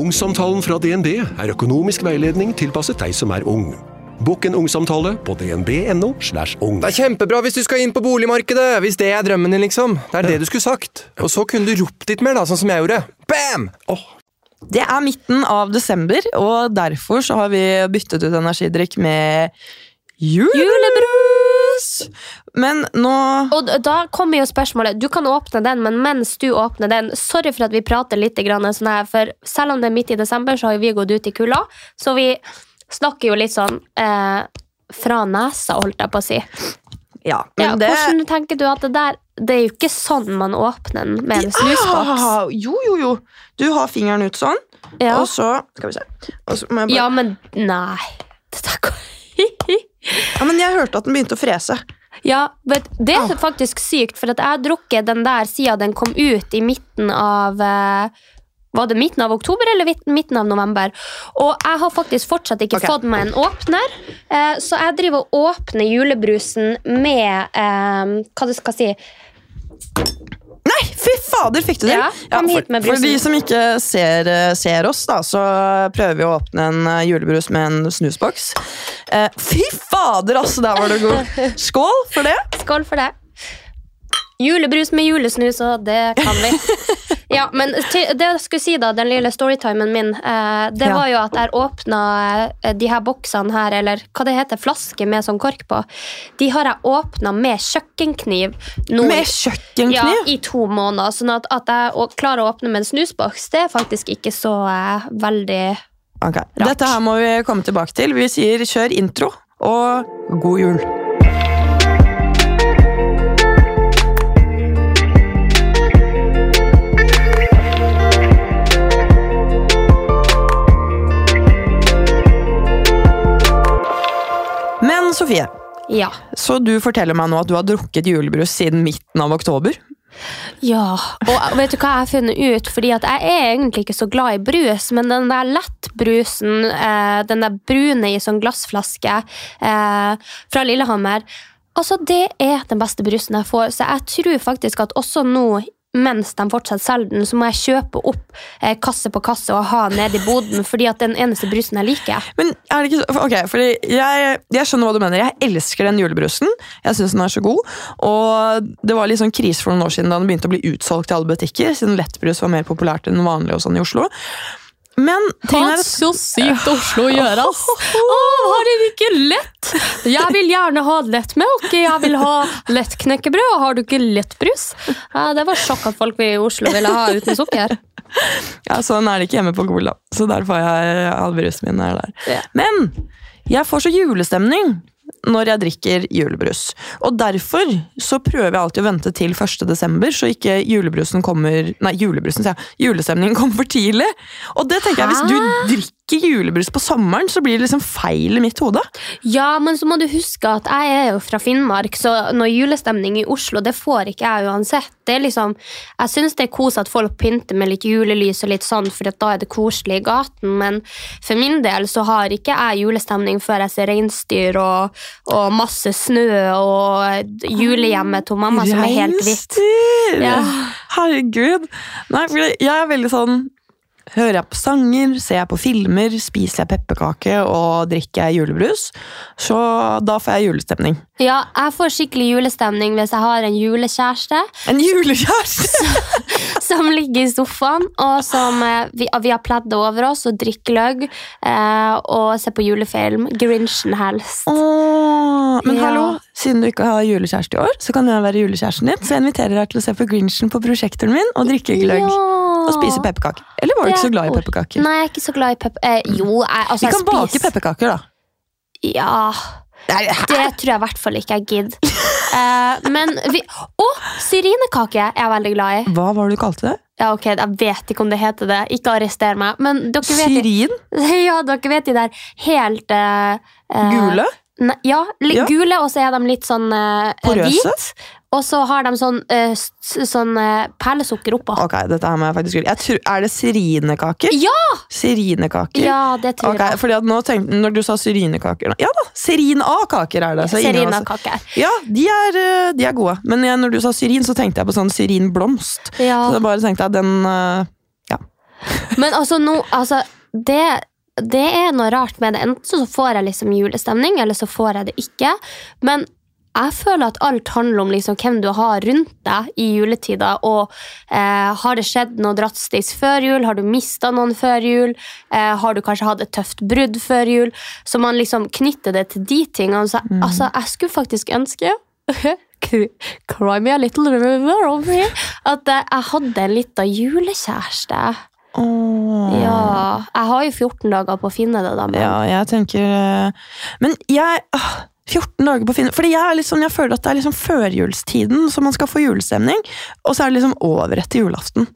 Ungsamtalen fra DNB er økonomisk veiledning tilpasset deg som er ung. Bokk en ungsamtale på dnb.no. slash ung. Det er kjempebra hvis du skal inn på boligmarkedet, hvis det er drømmen din, liksom. Det er det du skulle sagt. Og så kunne du ropt litt mer, da, sånn som jeg gjorde. Bam! Det er midten av desember, og derfor så har vi byttet ut energidrikk med julebrus! Men nå Og da kommer jo spørsmålet Du kan åpne den, men mens du åpner den Sorry for at vi prater litt sånn her, for selv om det er midt i desember, så har vi gått ut i kulda. Så vi snakker jo litt sånn eh, fra nesa, holdt jeg på å si. Ja, Ja, det Hvordan tenker du at det der Det er jo ikke sånn man åpner den med en snusboks. Ah, Jo, jo, jo. Du har fingeren ut sånn, Ja. og så Skal vi se. Bare, ja, men nei. Det der går ja, men jeg hørte at den begynte å frese. Ja, vet, Det er faktisk sykt, for jeg har drukket den der siden den kom ut i midten av eh, Var det midten av oktober eller midten av november? Og jeg har faktisk fortsatt ikke okay. fått meg en åpner, eh, så jeg driver og åpner julebrusen med eh, Hva du skal si Nei, fy fader, fikk du det? Ja, kom hit med for, for de som ikke ser, eh, ser oss, da, så prøver vi å åpne en eh, julebrus med en snusboks. Eh, fy fader, altså! Der var du god. Skål for det. Skål for det. Julebrus med julesnus, og det kan vi. Ja, men til, det jeg skulle si da, den lille storytimen min, eh, det Ja. var jo at jeg åpna eh, de her boksene her, eller hva det heter, flasker med sånn kork på. De har jeg åpna med kjøkkenkniv nå Med kjøkkenkniv. ja, i to måneder. Sånn at, at jeg klarer å åpne med en snusboks, det er faktisk ikke så eh, veldig rart Dette her må vi komme tilbake til. Vi sier kjør intro, og god jul. Men Sofie, Ja. så du forteller meg nå at du har drukket julebrus siden midten av oktober? Ja, og vet du hva jeg har funnet ut? Fordi at jeg er egentlig ikke så glad i brus, men den der lettbrusen, eh, den der brune i sånn glassflaske eh, fra Lillehammer, altså det er den beste brusen jeg får. Så jeg tror faktisk at også nå, mens de fortsatt selger den, så må jeg kjøpe opp eh, kasse på kasse og ha nede i boden, fordi at den eneste brusen jeg liker. Men er det ikke ok, fordi jeg, jeg skjønner hva du mener. Jeg elsker den julebrusen. Jeg syns den er så god. Og det var litt sånn krise for noen år siden da den begynte å bli utsolgt i alle butikker, siden lettbrus var mer populært enn vanlig og sånn i Oslo. Men tingen er at så sykt Oslo å gjøre, ass! Å, har dere ikke lett? Jeg vil gjerne ha lettmelk, jeg vil ha lett knekkebrød, og har du ikke lettbrus? Ja, det var sjokk at folk i Oslo ville ha uten sukker. ja, sånn er det ikke hjemme på Gola, så derfor får jeg all brusen min er der. Men jeg får så julestemning når jeg drikker julebrus. Og derfor så prøver jeg alltid å vente til 1. desember, så ikke julebrusen kommer Nei, julebrusen, sier jeg. Julestemningen kommer for tidlig. Og det tenker jeg, hvis du drikker julebrus på sommeren, så blir det liksom feil i mitt hode. Ja, men så må du huske at jeg er jo fra Finnmark, så når julestemning i Oslo, det får ikke jeg uansett. Det er liksom, jeg syns det er kos at folk pynter med litt julelys og litt sånn, for da er det koselig i gaten, men for min del så har ikke jeg julestemning før jeg ser reinsdyr og, og masse snø og julehjemmet til mamma som er helt hvitt. Ja. Herregud. Nei, jeg er veldig sånn Hører jeg på sanger, ser jeg på filmer, spiser jeg pepperkake og drikker jeg julebrus, så da får jeg julestemning. Ja, jeg får skikkelig julestemning hvis jeg har en julekjæreste. En julekjæreste! som ligger i sofaen, og som eh, vi, vi har pledd over oss og drikker løgg eh, og ser på julefilm. Grinchen helst. Åh, men Ja. hallo, siden du ikke har julekjæreste i år, så kan jeg være julekjæresten din. Så jeg inviterer deg til å se på Grinchen på prosjektoren min og drikke gløgg. Ja. Og spise pepperkaker. Eller var du ikke så glad i er pepperkaker? Nei, jeg er ikke så glad i pepper... Eh, jo, jeg, altså, Vi kan jeg bake pepperkaker, da. Ja, det tror jeg i hvert fall ikke jeg gidder. Eh, men vi Å! Syrinekake er jeg veldig glad i. Hva var det du kalte det? Ja, ok, Jeg vet ikke om det heter det. Ikke arrester meg. Men dere vet, Syrin? ja, dere vet de der helt eh, eh, Gule? Ne, ja, litt Ja. gule, og så er de litt sånn uh, Porøse? hvit. Og så har de sånn, uh, sånn uh, perlesukker oppå. Ok, dette her må jeg faktisk jeg tror, Er det syrinekaker? Ja! Syrinekaker? Ja, det tror Ok, jeg. fordi at nå tenkte, Når du sa syrinekaker Ja da, Serin A-kaker er det. Serinakaker. Ja, de er, eh, de er gode. Men jeg, når du sa syrin, så tenkte jeg på sånn syrinblomst. Ja. Så da bare tenkte jeg den Ja. Men altså, nå, altså det, det er noe rart med det. Enten så får jeg liksom julestemning, eller så får jeg det ikke. Men jeg føler at alt handler om liksom hvem du har rundt deg i juletida. Og eh, Har det skjedd noe drastisk før jul? Har du mista noen før jul? Eh, har du kanskje hatt et tøft brudd før jul? Så man liksom knytter det til de tingene. Så, altså, jeg skulle faktisk ønske Cry me a little river over here. At eh, jeg hadde en liten julekjæreste. Ja, jeg har jo 14 dager på å finne det, da. Men Ja, jeg tenker eh, Men jeg åh, 14 dager på å finne Fordi jeg, sånn, jeg føler at det er liksom førjulstiden, så man skal få julestemning. Og så er det liksom over etter julaften.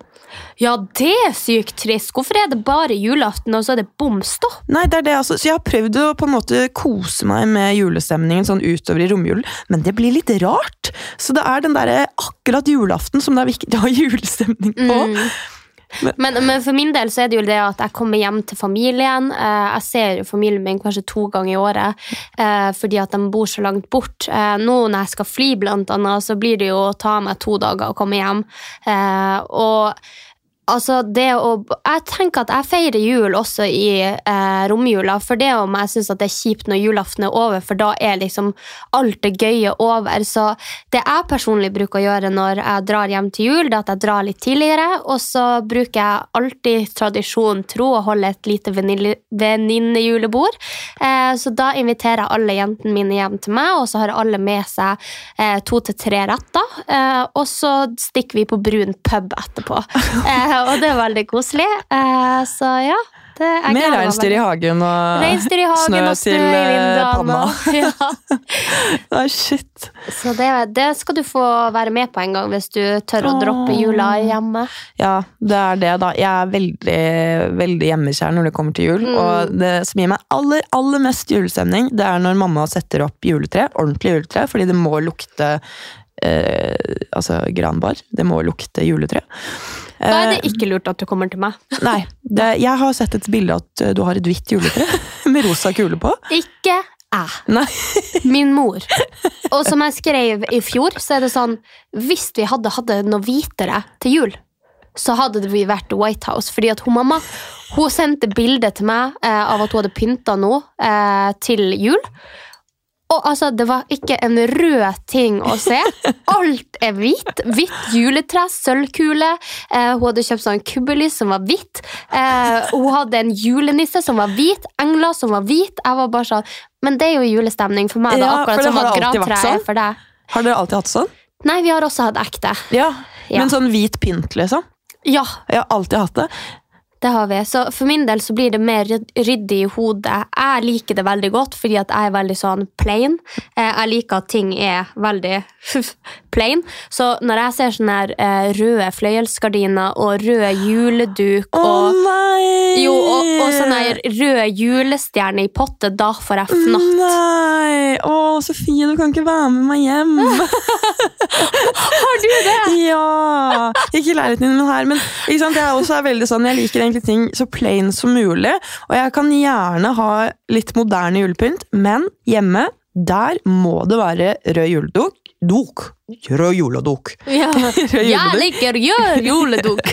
ja, det er sykt trist. Hvorfor er det bare julaften, og så er det bom stopp? Nei, det er det altså. Så jeg har prøvd å på en måte kose meg med julestemningen sånn utover i romjulen, men det blir litt rart. Så det er den derre akkurat julaften som det er viktig å ha julestemning på. Men, men for min del så er det jo det at jeg kommer hjem til familien. Eh, jeg ser jo familien min kanskje to ganger i året eh, fordi at de bor så langt bort. Eh, nå når jeg skal fly, blant annet, så blir det jo å ta meg to dager å komme hjem. Og altså det å Jeg tenker at jeg feirer jul også i eh, romjula, for det om jeg syns det er kjipt når julaften er over, for da er liksom alt det gøye over. Så det jeg personlig bruker å gjøre når jeg drar hjem til jul, det er at jeg drar litt tidligere, og så bruker jeg alltid tradisjon tro å holde et lite venninne- venninnejulebord. Eh, så da inviterer jeg alle jentene mine hjem til meg, og så har alle med seg eh, to til tre retter. Eh, og så stikker vi på brun pub etterpå. Eh, og det er veldig koselig. Eh, så ja. Det, Med reinsdyr i hagen og i hagen snø og snø til eh, panna. Ja. Nei, shit. Så det, det skal du få være med på en gang hvis du tør å droppe jula hjemme. Ja, det er det, da. Jeg er veldig, veldig hjemmekjær når det kommer til jul. Mm. Og det som gir meg aller, aller mest julestemning, det er når mamma setter opp juletre. Ordentlig juletre, fordi det må lukte eh, altså granbar. Det må lukte juletre. Da er Eh, det ikke lurt at du kommer til meg. Nei, det, jeg har sett et bilde at eh, du har et hvitt juletre med rosa kule på. Ikke jeg. Min mor. Og som jeg skrev i fjor, så er det sånn Hvis vi hadde hatt noe hvitere til jul, så hadde vi vært White House. Fordi at hun mamma hun sendte bilde til meg eh, av at hun hadde pynta noe eh, til jul. Og altså, Det var ikke en rød ting å se. Alt er hvitt. Hvitt juletre, sølvkule. Eh, hun hadde kjøpt sånn kubbelys som var hvitt. Eh, hun hadde en julenisse som var hvit. Engler som var hvit. Jeg var bare sånn Men det er jo julestemning for meg. da, Ja, for akkurat det som har at vært sånn. er for deg. Har dere alltid hatt sånn? Nei, vi har også hatt ekte. Ja. Ja. Men sånn hvit pynt, liksom? Ja, Jeg har alltid hatt det. Det har vi. Så for min del så blir det mer ryddig i hodet. Jeg liker det veldig godt, fordi at jeg er veldig sånn plain. Eh, Jeg liker at ting er veldig plain. Så når jeg ser sånne her, eh, røde fløyelsgardiner og rød juleduk Å og nei! Jo, og, og sånn her rød julestjerne i potte, da får jeg fnatt. Nei! Å, Sofie, du kan ikke være med meg hjem. Har du det? ja! Ikke leiligheten men her. Men ikke sant? jeg også er veldig sånn, jeg liker egentlig ting så plain som mulig. Og jeg kan gjerne ha litt moderne julepynt, men hjemme, der må det være rød juleduk. Duk. Rød juleduk. Ja. Jeg liker gjør juleduk.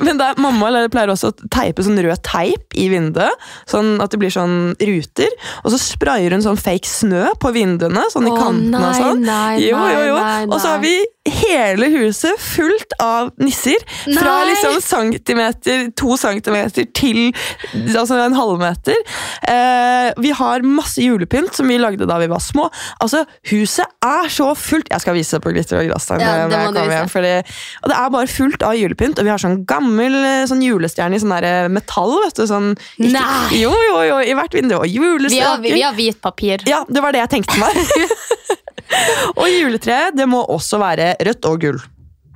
Men der, mamma eller, pleier også å teipe sånn rød teip i vinduet, sånn at det blir sånn ruter. Og så sprayer hun sånn fake snø på vinduene, sånn i oh, kantene og nei, sånn. nei, jo, jo, jo. nei, nei, Og så har vi hele huset fullt av nisser. Fra liksom centimeter, to centimeter til altså en halvmeter. Eh, vi har masse julepynt som vi lagde da vi var små. Altså, Huset er så fullt! Jeg skal vise det på Glitter og Glasstegn. Ja, det må du vise. hjem, fordi, og det er bare fullt av julepynt, og vi har sånn gammel eh, sånn julestjerne i sånn der, eh, metall. vet du, sånn, ikke, Nei. Jo, jo, jo, i hvert vindu. Og Vi vi har hvit papir. Ja, det var det jeg tenkte meg. og juletreet, det må også være rødt og gull.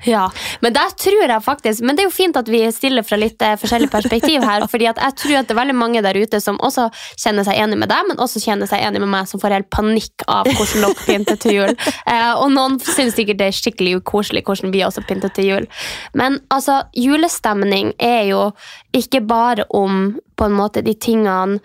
Ja, men der tror jeg faktisk Men det er jo fint at vi stiller fra litt eh, forskjellig perspektiv her. fordi at jeg tror at det er veldig mange der ute som også kjenner seg enig med deg, men også kjenner seg enig med meg, som får helt panikk av hvordan dere pynter til jul. Eh, og noen syns sikkert det er skikkelig ukoselig hvordan vi også pynter til jul. Men altså, julestemning er jo ikke bare om på en måte de tingene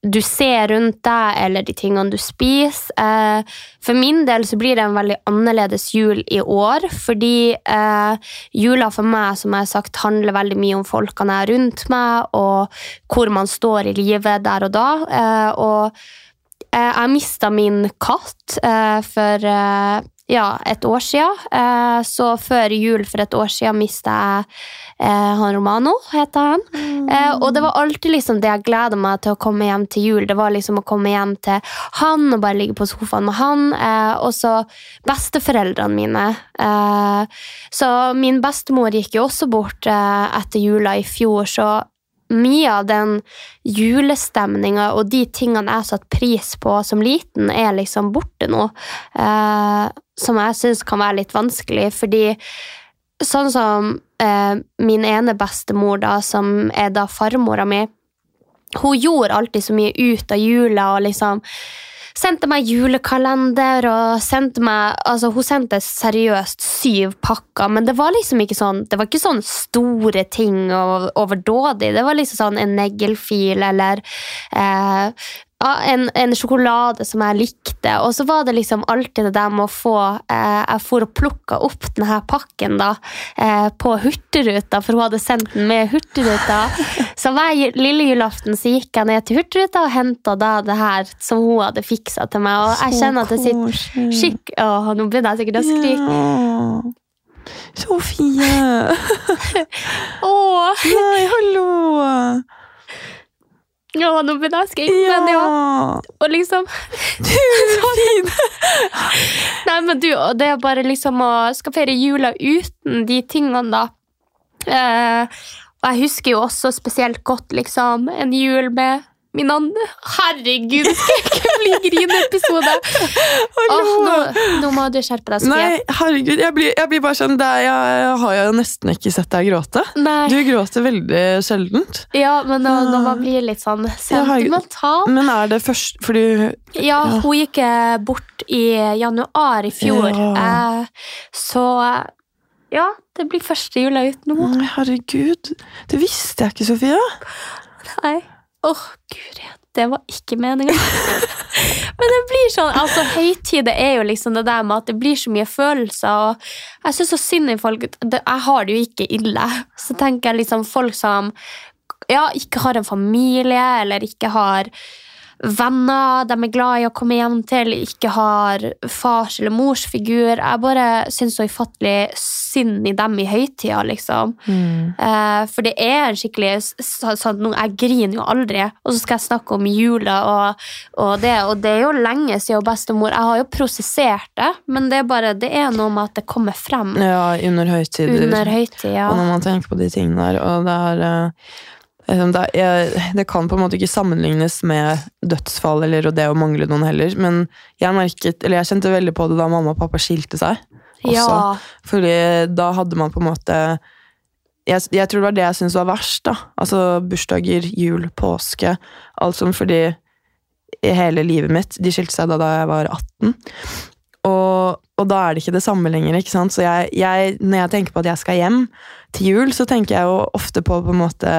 du ser rundt deg, eller de tingene du spiser. Eh, for min del så blir det en veldig annerledes jul i år, fordi eh, jula for meg som jeg har sagt, handler veldig mye om folkene jeg er rundt meg, og hvor man står i livet der og da. Eh, og jeg mista min katt for ja, et år siden. så før jul for et år siden mista jeg Eh, han Romano heter han. Mm. Eh, og det var alltid liksom det jeg gleda meg til å komme hjem til jul. Det var liksom å komme hjem til han og bare ligge på sofaen med han. Eh, og så besteforeldrene mine. Eh, så min bestemor gikk jo også bort eh, etter jula i fjor, så mye av den julestemninga og de tingene jeg satte pris på som liten, er liksom borte nå. Eh, som jeg syns kan være litt vanskelig, fordi sånn som eh, min ene bestemor, da, som er da farmora mi, hun gjorde alltid så mye ut av jula og liksom sendte meg julekalender og sendte meg altså Hun sendte seriøst syv pakker, men det var liksom ikke sånn det var ikke sånn store ting og overdådig. Det var liksom sånn en neglefil eller eh, en, en, sjokolade som jeg likte. Og så var det liksom alltid det der med å få eh, Jeg for og plukka opp denne pakken da, eh, på Hurtigruta, for hun hadde sendt den med Hurtigruta. Så hver lille julaften så gikk jeg ned til Hurtigruta og henta det her som hun hadde fiksa til meg. Og jeg kjenner at det sitter skikk... Åh, nå begynner jeg sikkert å skrike. Ja. Sofie! Åh! Nei, hallo! Ja, nå var jeg ja. men ja. Og liksom Du er fin! Nei, men du, det er bare liksom å skal feire jula uten de tingene, da. Eh, og jeg husker jo også spesielt godt liksom en jul med Min andre Herregud, det skal ikke bli grineepisode! Oh, nå, nå må du skjerpe deg, Sofie. Nei, herregud, jeg blir, jeg blir bare sånn er, Jeg har jo nesten ikke sett deg gråte. Nei. Du gråter veldig sjeldent. Ja, men nå, nå man blir litt sånn sentimental Men er det først fordi Ja, hun gikk eh, bort i januar i fjor. Ja. Eh, så ja, det blir første jula ut nå. Herregud. Det visste jeg ikke, Sofie. Nei. Åh, oh, guri, det var ikke meninga. Men det blir sånn, altså Høytid er jo liksom det der med at det blir så mye følelser. og Jeg syns så synd i folk det, Jeg har det jo ikke ille. Så tenker jeg liksom folk som ja, ikke har en familie, eller ikke har venner de er glad i å komme hjem til, ikke har fars- eller morsfigur. Jeg bare syns så ufattelig synd i dem i høytida, liksom. Mm. Eh, for det er en skikkelig sånn, Jeg griner jo aldri, og så skal jeg snakke om jula og, og, det. Og det er jo lenge siden bestemor Jeg har jo prosessert det, men det er bare det er noe med at det kommer frem. Ja, under høytider. Under høytid, ja. Og når man tenker på de tingene der. Og det er Liksom, det, jeg, det, kan på en måte ikke sammenlignes med dødsfall eller det å mangle noen heller. Men jeg merket, eller jeg kjente veldig på det da mamma og pappa skilte seg. Også. Ja. Fordi da hadde man på en måte Jeg, jeg tror det var det jeg syntes var verst. da. Altså bursdager, jul, påske. Alt sånn fordi hele livet mitt De skilte seg da, da jeg var 18. Og, og, da er det ikke det samme lenger. ikke sant? Så jeg, jeg, når jeg tenker på at jeg skal hjem til jul, så tenker jeg jo ofte på på en måte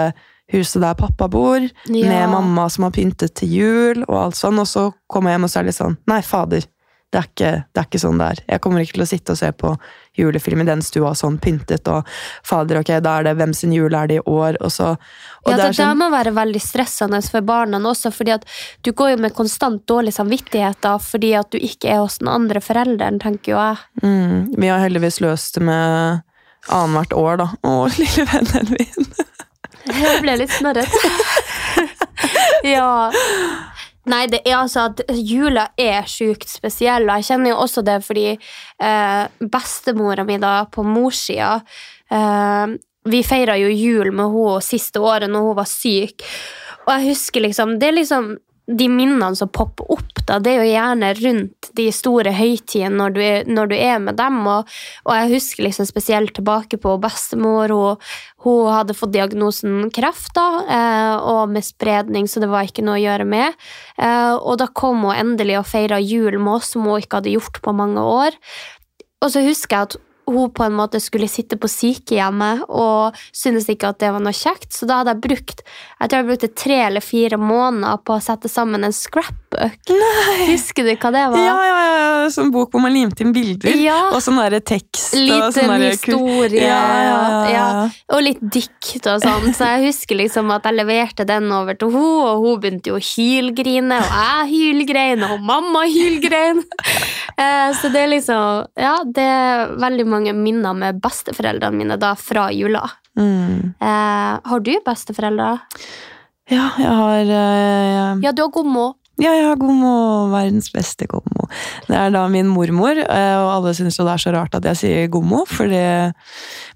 huset der pappa bor, ja. med mamma som har pyntet til jul, og alt sånn, og så kommer jeg hjem og så er det litt sånn Nei, fader. Det er, ikke, det er ikke sånn det er. Jeg kommer ikke til å sitte og se på julefilm i den stua sånn pyntet, og fader, ok, da er det hvem sin jul er det i år, og så og Ja, det, det sånn, må være veldig stressende for barna også, fordi at du går jo med konstant dårlig samvittighet da, fordi at du ikke er hos den andre forelderen, tenker jo jeg. Mm, vi har heldigvis løst det med annethvert år, da. Å, lille vennen min. Jeg ble litt snørret. ja. Nei, det er altså at jula er sjukt spesiell, og jeg kjenner jo også det fordi eh, bestemora mi da på morssida eh, Vi feira jo jul med henne siste året når hun var syk, og jeg husker liksom Det er liksom de minnene som popper opp da. Det er jo gjerne rundt de store høytidene når, når du er med dem. Og, og jeg husker liksom spesielt tilbake på bestemor. Hun, hun hadde fått diagnosen kreft da, eh, og med spredning, så det var ikke noe å gjøre med. Eh, og da kom hun endelig og feira jul med oss, som hun ikke hadde gjort på mange år. Og så husker jeg at hun på en måte skulle sitte på sykehjemmet og syntes ikke at det var noe kjekt, så da hadde jeg brukt jeg tror jeg brukte tre eller fire måneder på å sette sammen en scrapbook. Husker du hva det var? Ja, ja, ja, Sånn bok hvor man limte inn bilder. Ja. Og sånn derre tekst. Liten sånn historie Ja, ja, ja, ja. ja. og litt dikt og sånn. Så jeg husker liksom at jeg leverte den over til hun, og hun begynte jo å hylgrine, og jeg hylgrein, og mamma hylgrein. Eh, Så det er liksom Ja, det er veldig mange minner med besteforeldrene mine da fra jula. Mm. Eh, har du besteforeldre? Ja, jeg har eh, Ja, du har gommo. Ja, ja, gommo. Verdens beste gommo. Det er da min mormor, eh, og alle syns jo det er så rart at jeg sier gommo. Fordi...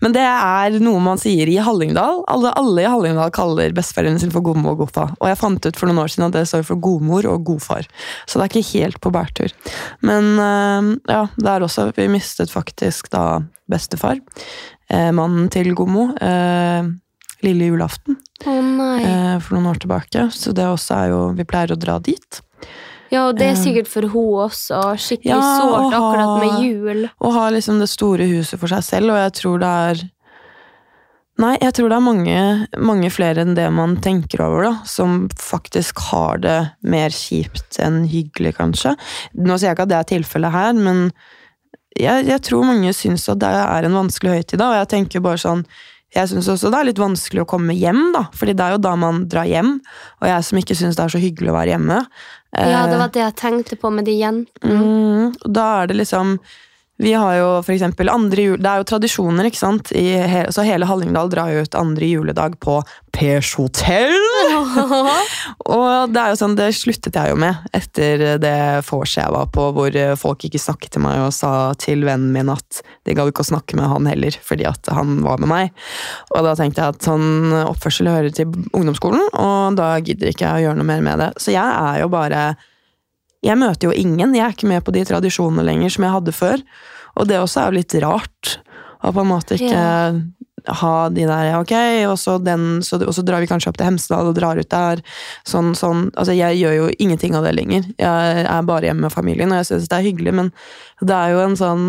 Men det er noe man sier i Hallingdal. Alle, alle i Hallingdal kaller besteforeldrene sine for gommo og godfa. Og jeg fant ut for noen år siden at det står for godmor og godfar. Så det er ikke helt på bærtur. Men eh, ja, det er også Vi mistet faktisk da bestefar. Eh, mannen til gommo. Lille julaften oh, eh, for noen år tilbake. Så det også er jo Vi pleier å dra dit. Ja, og det er sikkert for hun også. Skikkelig Ja, sårt å akkurat med jul. Og ha liksom det store huset for seg selv, og jeg tror det er Nei, jeg tror det er mange, mange flere enn det man tenker over, da, som faktisk har det mer kjipt enn hyggelig, kanskje. Nå sier jeg ikke at det er tilfellet her, men jeg, jeg tror mange syns at det er en vanskelig høytid, da, og jeg tenker bare sånn jeg syns også det er litt vanskelig å komme hjem, da, fordi det er jo da man drar hjem. Og jeg som ikke syns det er så hyggelig å være hjemme. Ja, det eh, var det jeg tenkte på med de jentene. Mm, da er det liksom Vi har jo for eksempel andre jul... Det er jo tradisjoner, ikke sant? I he, så hele Hallingdal drar jo ut andre juledag på Pers hotell! og det er jo sånn, det sluttet jeg jo med etter det vorset jeg var på, hvor folk ikke snakket til meg og sa til vennen min at de gadd ikke å snakke med han heller, fordi at han var med meg. Og da tenkte jeg at sånn oppførsel hører til ungdomsskolen, og da gidder ikke jeg å gjøre noe mer med det. Så jeg er jo bare jeg møter jo ingen. Jeg er ikke med på de tradisjonene lenger som jeg hadde før. Og det også er jo litt rart. Å på en måte ikke ha de der Ok, og så, den, så, og så drar vi kanskje opp til Hemsedal og drar ut der. Sånn, sånn. Altså, jeg gjør jo ingenting av det lenger. Jeg er bare hjemme med familien, og jeg syns det er hyggelig, men det er jo en sånn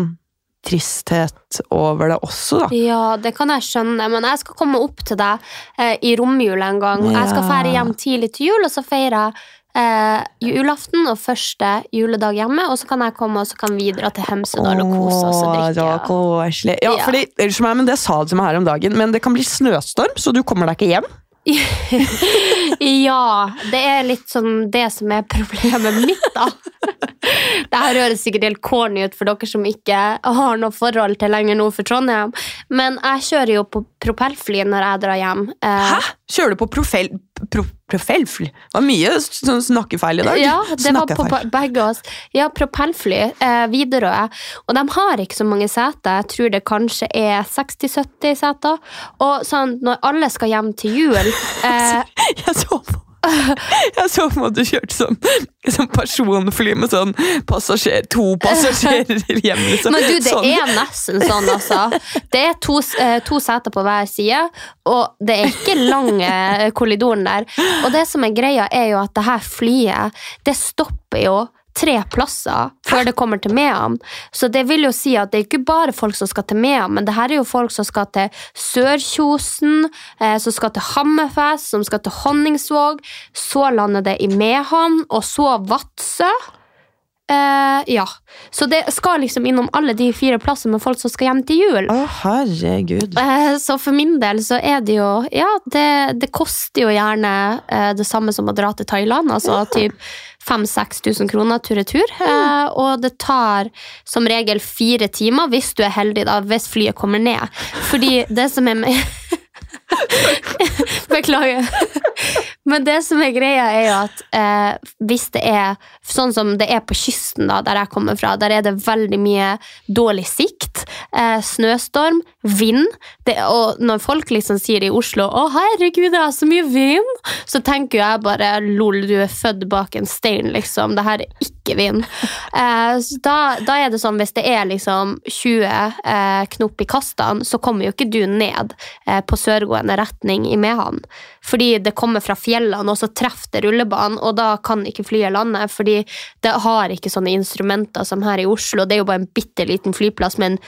tristhet over det også, da. Ja, det kan jeg skjønne, men jeg skal komme opp til deg eh, i romjula en gang. Jeg skal Ja. feire hjem tidlig til jul, og så feirer jeg eh, julaften og første juledag hjemme, og så kan jeg komme og så kan vi dra til Hemsedal og kose oss og drikke. så koselig. Ja, Ja. fordi, meg, men det sa du til meg her om dagen, men det kan bli snøstorm, så du kommer deg ikke hjem? Ja, det er litt sånn det som er problemet mitt, da. Det her høres sikkert helt corny ut for dere som ikke har noe forhold til lenger nord for Trondheim, men jeg kjører jo på propellfly når jeg drar hjem. Eh, Hæ? Kjører du på propell... Pro, profilfly? Det var mye sånn snakkefeil i dag. Ja, det var på begge oss. Ja, propellfly, eh, Widerøe. Og de har ikke så mange seter. Jeg tror det kanskje er 60-70 seter. Og sånn, når alle skal hjem til jul eh, Jeg så på jeg så på at du kjørte som, som personfly med sånn passasjer, to passasjerer hjem. Liksom. Men du, det sånn. er nesten sånn, altså. Det er to, eh, to seter på hver side, og det er ikke lang eh, korridoren der. Og det som er greia, er jo at det her flyet, det stopper jo tre plasser før det kommer til Mehamn. Så det vil jo si at det er ikke bare folk som skal til Mehamn, men det her er jo folk som skal til Sørkjosen, eh, som skal til Hammerfest, som skal til Honningsvåg. Så lander det i Mehamn, og så Vadsø. Eh, ja. Så det skal liksom innom alle de fire plassene med folk som skal hjem til jul. Å, herregud. Uh, Så for min del så er det jo Ja, det, det koster jo gjerne uh, det samme som å dra til Thailand. Altså typ 5000-6000 kroner tur-retur. Eh, og det tar som regel fire timer, hvis du er heldig, da, hvis flyet kommer ned. Fordi det som er med Beklager. Men det som er greia, er jo at eh, hvis det er sånn som det er på kysten, da, der jeg kommer fra, der er det veldig mye dårlig sikt. eh, snøstorm, vind. Det, og når folk liksom sier i Oslo 'Å, herregud, det er så mye vind', så tenker jeg bare 'lol, du er født bak en stein', liksom. Det her er ikke vind. Eh, så da, da er det sånn, hvis det er liksom 20 eh, knop i kastene, så kommer jo ikke du ned eh, på sørgående retning i Mehamn. Fordi det kommer fra fjellene, og så treffer det rullebanen, og da kan ikke flyet lande, fordi det har ikke sånne instrumenter som her i Oslo. Det er jo bare en bitte liten flyplass med en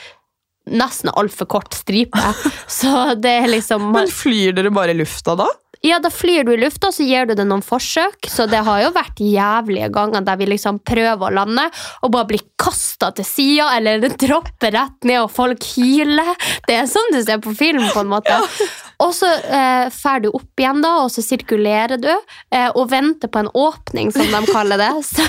nesten altfor kort stripe. Så det er liksom Men flyr dere bare i lufta da? Ja, da flyr du i lufta, så gir du det noen forsøk. Så det har jo vært jævlige ganger der vi liksom prøver å lande og bare blir kasta til sida, eller dropper rett ned, og folk hyler. Det er sånn du ser på film, på en måte. Og så eh, fer du opp igjen, da, og så sirkulerer du, eh, og venter på en åpning, som de kaller det. Så,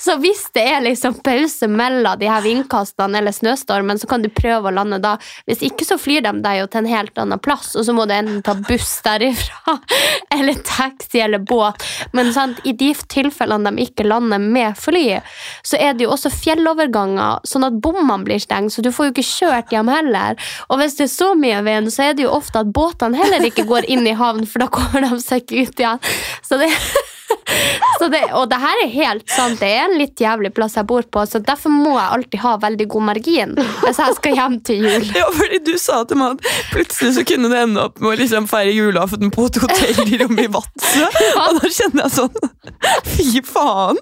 så hvis det er liksom pause mellom de her vindkastene eller snøstormen, så kan du prøve å lande da. Hvis ikke, så flyr de deg jo til en helt annen plass, og så må du enten ta buss derifra, eller taxi eller båt. Men sant, i de tilfellene de ikke lander med fly, så er det jo også fjelloverganger, sånn at bommene blir stengt, så du får jo ikke kjørt hjem heller. Og hvis det er så mye vind, så er det jo ofte at båtene heller ikke går inn i havn, for da kommer de seg ikke ut igjen. Så det, det, og det her er helt sant, det er en litt jævlig plass jeg bor på, så derfor må jeg alltid ha veldig god margin hvis jeg skal hjem til jul. Ja, fordi du sa til meg at plutselig så kunne det ende opp med å liksom feire julaften på et hotell i rommet Vadsø, ja. og da kjenner jeg sånn Fy faen!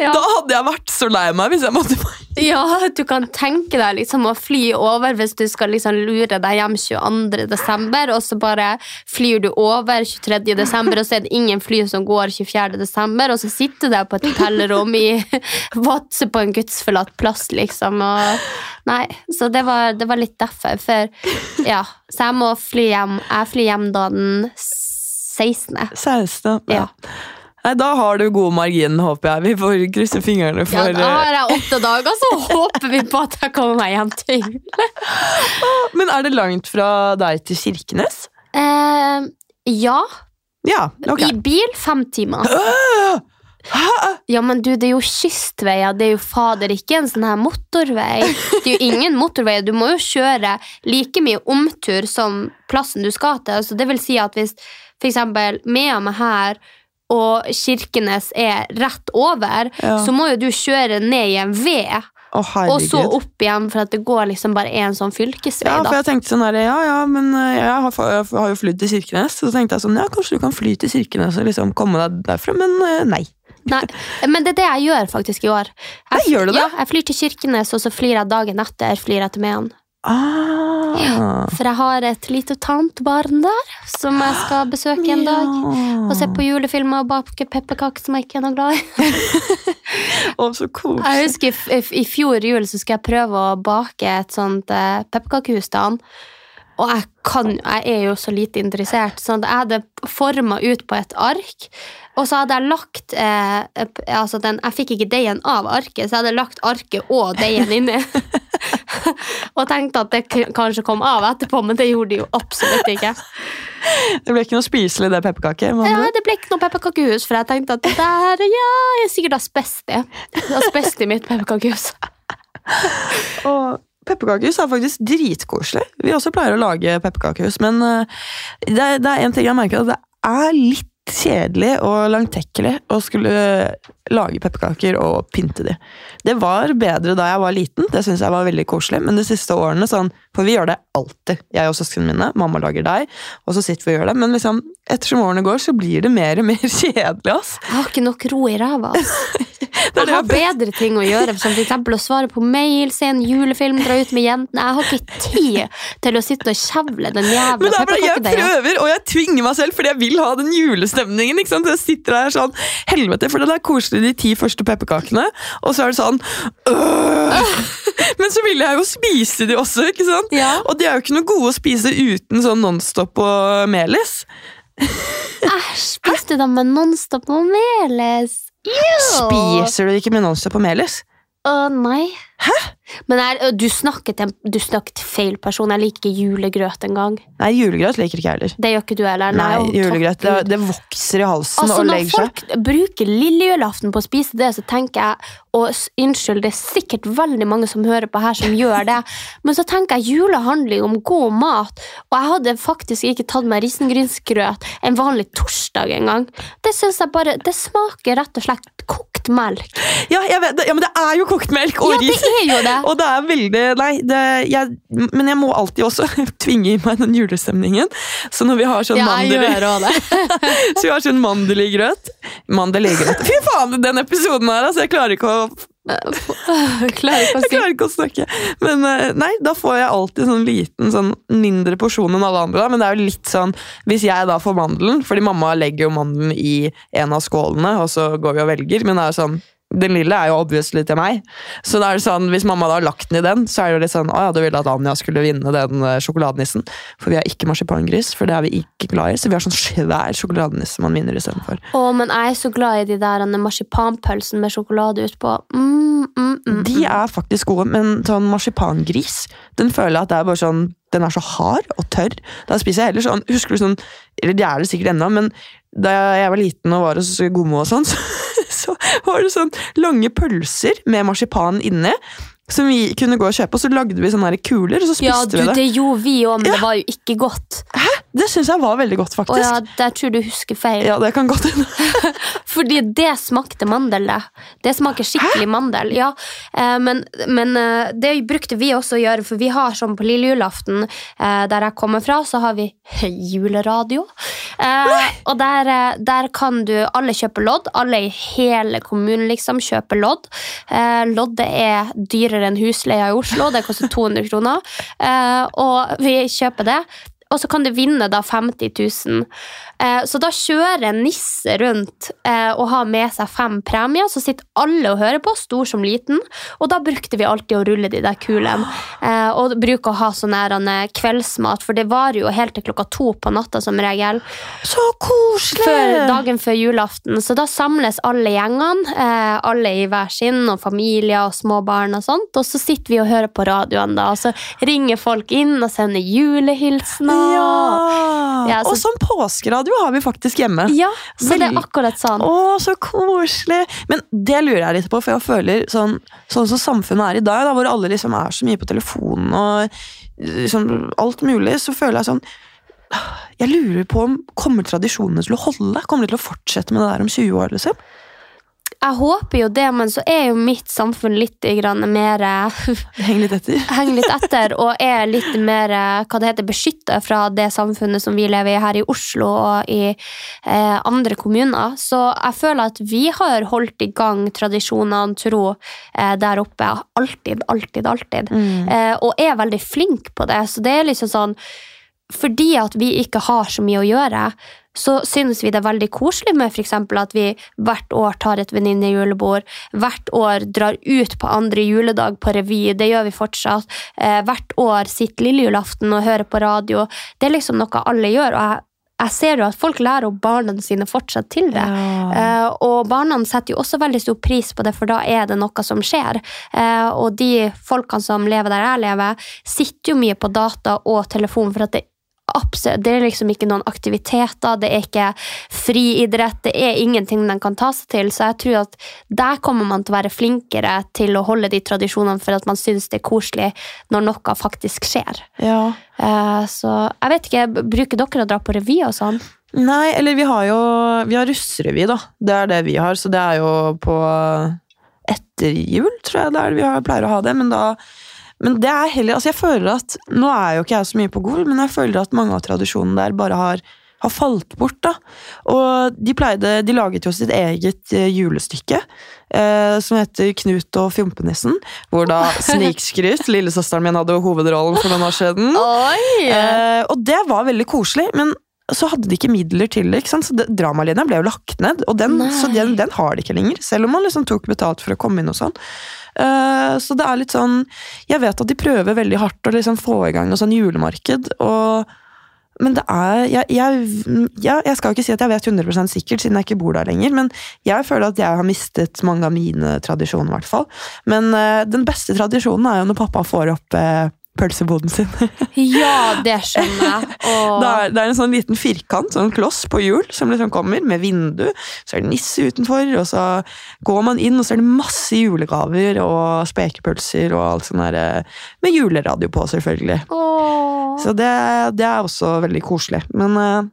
Ja. Da hadde jeg vært så lei meg hvis jeg måtte Ja, du kan tenke deg liksom å fly over hvis du skal liksom lure deg hjem 22. desember og så bare flyr du over 23. desember, og så er det ingen fly som går 22. 24.12., og så sitter jeg på et hotellrom i Vadsø på en gudsforlatt plass, liksom. Og, nei, så det var, det var litt derfor. For, ja, så jeg må fly hjem. Jeg flyr hjem da den 16. 16. ja. ja. Nei, Da har du god margin, håper jeg. Vi får krysse fingrene for Ja, Da eh, har jeg åtte dager, så håper vi på at jeg kommer meg hjem til Men er det langt fra deg til Kirkenes? Eh, ja, ja, ok. I bil fem timer. Ja, men du, det er jo kystveier. Det er jo fader ikke en sånn her motorvei. Det er jo ingen motorvei. Du må jo kjøre like mye omtur som plassen du skal til. Så det vil si at hvis for eksempel Mehamn er her, og Kirkenes er rett over, Ja. så må jo du kjøre ned i en V, Herregud. og så opp igjen, for at det går liksom bare en sånn fylkesvei. Ja, for jeg tenkte sånn her, ja, ja, men øh, jeg har, jeg har jo flydd til Kirkenes. Så tenkte jeg sånn, ja, kanskje du kan fly til Kirkenes og liksom komme deg derfra, men øh, nei. Nei, men det er det jeg gjør faktisk i år. Jeg, Nei, gjør du det? Ja, jeg flyr til Kirkenes, og så flyr jeg dagen etter flyr jeg til Mehamn. Ah. For jeg har et lite tantebarn der som jeg skal besøke en dag. Og se på julefilmer og bake pepperkaker som jeg ikke er noe glad i. Å, så koselig. Jeg husker i, i fjor jul så skulle jeg prøve å bake et sånt eh, pepperkakehus til han. Og jeg, kan, jeg er jo så lite interessert, så jeg hadde forma ut på et ark. Og så hadde jeg lagt eh, altså den, Jeg fikk ikke deigen av arket, så jeg hadde lagt arket og deigen inni. og tenkte at det kanskje kom av etterpå, men det gjorde det jo absolutt ikke. Det ble ikke noe spiselig, det pepperkake. Ja, det ble ikke noe pepperkakehus, for jeg tenkte at det der ja, jeg er sikkert asbest i. Asbest i mitt pepperkakehus. Og pepperkakehus er faktisk dritkoselig. Vi også pleier å lage pepperkakehus, men øh, det, er- det er en ting jeg merker, at det er litt kjedelig og langtekkelig å skulle lage pepperkaker og pynte de. Det var bedre da jeg var liten, det syns jeg var veldig koselig, men de siste årene sånn For vi gjør det alltid, jeg og søsknene mine. Mamma lager deg, og så sitter vi og gjør det. Men liksom, ettersom årene går, så blir det mer og mer kjedelig, ass. Jeg har ikke nok ro i ræva. Jeg har bedre ting å gjøre, som for eksempel å svare på mail, se en julefilm, dra ut med jentene. Jeg har ikke tid til å sitte og kjevle den jævla er jeg prøver, og jeg tvinger meg selv, fordi jeg vil ha den julestemningen. ikke sant? Jeg sitter her sånn, helvete, for det er koselig de ti første pepperkakene, og så er det sånn øh. Men så vil jeg jo spise de også, ikke sant? Ja. Og de er jo ikke noe gode å spise uten sånn Nonstop og melis. Æsj, spiste de med Nonstop og melis? Ew. Spiser du ikke med Nonstop og melis? Å, nei. Men er, du, snakket du snakket feil person. Jeg liker ikke julegrøt engang. Nei, julegrøt liker ikke jeg heller. Det gjør ikke du heller. Nei, nei julegrøt, det, det vokser i halsen Altså, og legger seg. Når folk bruker lille julaften på å spise det, så tenker jeg og Unnskyld, det er sikkert veldig mange som hører på her som gjør det, men så tenker jeg jula handler jo om god mat, og jeg hadde faktisk ikke tatt meg risengrynsgrøt en vanlig torsdag engang. Det synes jeg bare Det smaker rett og slett kokt melk. Ja, vet, ja, men det er jo kokt melk og Ja, ris! Er jo det. Og det er veldig Nei, det, jeg, men jeg må alltid også tvinge i meg den julestemningen. Så når vi har sånn Ja, mandel. Så vi har sånn mandel i grøt. Mandel i grøt. Fy faen, den episoden her, altså. Jeg klarer ikke å, Jeg klarer jeg klarer ikke å snakke. Men eh, nei, da får jeg alltid sånn liten, sånn mindre porsjon enn alle andre. Da. Men det er jo litt sånn, hvis jeg da får mandelen, fordi mamma legger jo mandelen i en av skålene, og så går vi og velger, men det er jo sånn den lille er jo obviously til meg. Så da er det sånn, Hvis mamma da har lagt den i den, så er det jo litt sånn Å ja, du ville at Anja skulle vinne den eh, sjokoladenissen. For vi har ikke marsipangris, for det er vi ikke glad i. Så vi har sånn svær sjokoladenisse man vinner istedenfor. Å, men jeg er så glad i de der marsipanpølsene marsipanpølsen med sjokolade utpå. Mm, mm, mm, De er faktisk gode, men sånn marsipangris Den føler jeg at det er bare sånn Den er så hard og tørr. Da spiser jeg heller sånn Husker du sånn Eller de er det sikkert ennå, men da jeg var liten og var hos Gomo og sånn, så, så var det sånn lange pølser med marsipan inni. Som vi kunne gå og kjøpe, og så lagde vi sånne her kuler, og så Ja, spiste du, vi det. det gjorde vi òg, men Ja. det var jo ikke godt. Det syns jeg var veldig godt, faktisk. faktisk. ja, der tror du husker feil. Ja, det kan godt. Fordi det smakte mandel, det. Det smaker skikkelig mandel. Ja, eh, men, men eh, det brukte vi også å gjøre, for vi har sånn på lille julaften, eh, der jeg kommer fra, så har vi juleradio. Nei. og der, der kan du alle kjøpe lodd. Alle i hele kommunen liksom kjøper lodd. Loddet er dyrere enn husleia i Oslo. Det koster 200 kroner. Og vi kjøper det. Og så kan du vinne da 50 000. Eh, så da kjører Nisse rundt eh, og har med seg fem premier. Så sitter alle og hører på, stor som liten. Og da brukte vi alltid å rulle de der kulene. Eh, og bruke å ha sånn kveldsmat, for det varer jo helt til klokka to på natta som regel. Så koselig! Før, dagen før julaften. Så da samles alle gjengene, alle i hver sin, og familier og små barn og sånt. Og så sitter vi og hører på radioen, da, og så ringer folk inn og sender julehilsener. Ja! Ja, så- Og sånn påskeradio har vi faktisk hjemme. Ja, så det er akkurat sånn. Å, så koselig! Men det lurer jeg litt på, for jeg føler sånn, sånn som samfunnet er i dag, da, hvor alle liksom er så mye på telefonen og liksom alt mulig, så føler jeg sånn Jeg lurer på om kommer tradisjonene til å holde? Kommer de til å fortsette med det der om 20 år? liksom? Jeg håper jo det, men så er jo mitt samfunn litt mer Heng litt etter. Henger litt etter og er litt mer hva det heter, beskyttet fra det samfunnet som vi lever i her i Oslo og i eh, andre kommuner. Så jeg føler at vi har holdt i gang tradisjonene tro eh, der oppe. Alltid, alltid, alltid. Eh, og er veldig flink på det. Så det er liksom sånn fordi at vi ikke har så mye å gjøre, så synes vi det er veldig koselig med eksempel at vi hvert år tar et venninnejulebord, hvert år drar ut på andre juledag på revy, det gjør vi fortsatt, eh, hvert år sitter lille julaften og hører på radio. Det er liksom noe alle gjør, og jeg, jeg ser jo at folk lærer opp barna sine fortsatt til det. Eh, og barna setter jo også veldig stor pris på det, for da er det noe som skjer. Uh, og de folkene som lever der jeg lever, sitter jo mye på data og telefon for at det absolutt, det er liksom ikke noen aktiviteter, det er ikke friidrett, det er ingenting de kan ta seg til. Så jeg tror at der kommer man til å være flinkere til å holde de tradisjonene for at man syns det er koselig når noe faktisk skjer. Ja. Eh, så jeg vet ikke, bruker dere å dra på revy og sånn? Nei, eller vi har jo Vi har russrevy, da. Det er det vi har, så det er jo på etter jul, tror jeg det er vi har, pleier å ha det. Men da men det er heller Altså, jeg føler at Nå er jo ikke jeg så mye på Gol, men jeg føler at mange av tradisjonene der bare har, har falt bort, da. Og de pleide De laget jo sitt eget eh, julestykke. Eh, som heter Knut og Fjompenissen. Hvor da Snikskryt, lillesøsteren min, hadde hovedrollen for noen år siden. Eh, og det var veldig koselig, men så hadde de ikke midler til det. Så Dramalinja ble jo lagt ned, og den, så den, den har de ikke lenger. Selv om man liksom tok betalt for å komme inn og sånn. Uh, så det er litt sånn Jeg vet at de prøver veldig hardt å liksom få i gang noe sånn julemarked, og men det er jeg, jeg, ja, jeg skal ikke si at jeg vet 100% sikkert, siden jeg ikke bor der lenger, men jeg føler at jeg har mistet mange av mine tradisjoner, i hvert fall. Men eh, den beste tradisjonen er jo når pappa får opp eh, pølseboden sin. Ja, det skjønner jeg. Og... Det er, det er en sånn liten firkant, sånn kloss på hjul, som liksom kommer med vindu. Så er det nisse utenfor, og så går man inn, og så er det masse julegaver og spekepølser og alt sånt der, eh, med juleradio på, selvfølgelig. Åh. Så det, det er også veldig koselig. Men eh,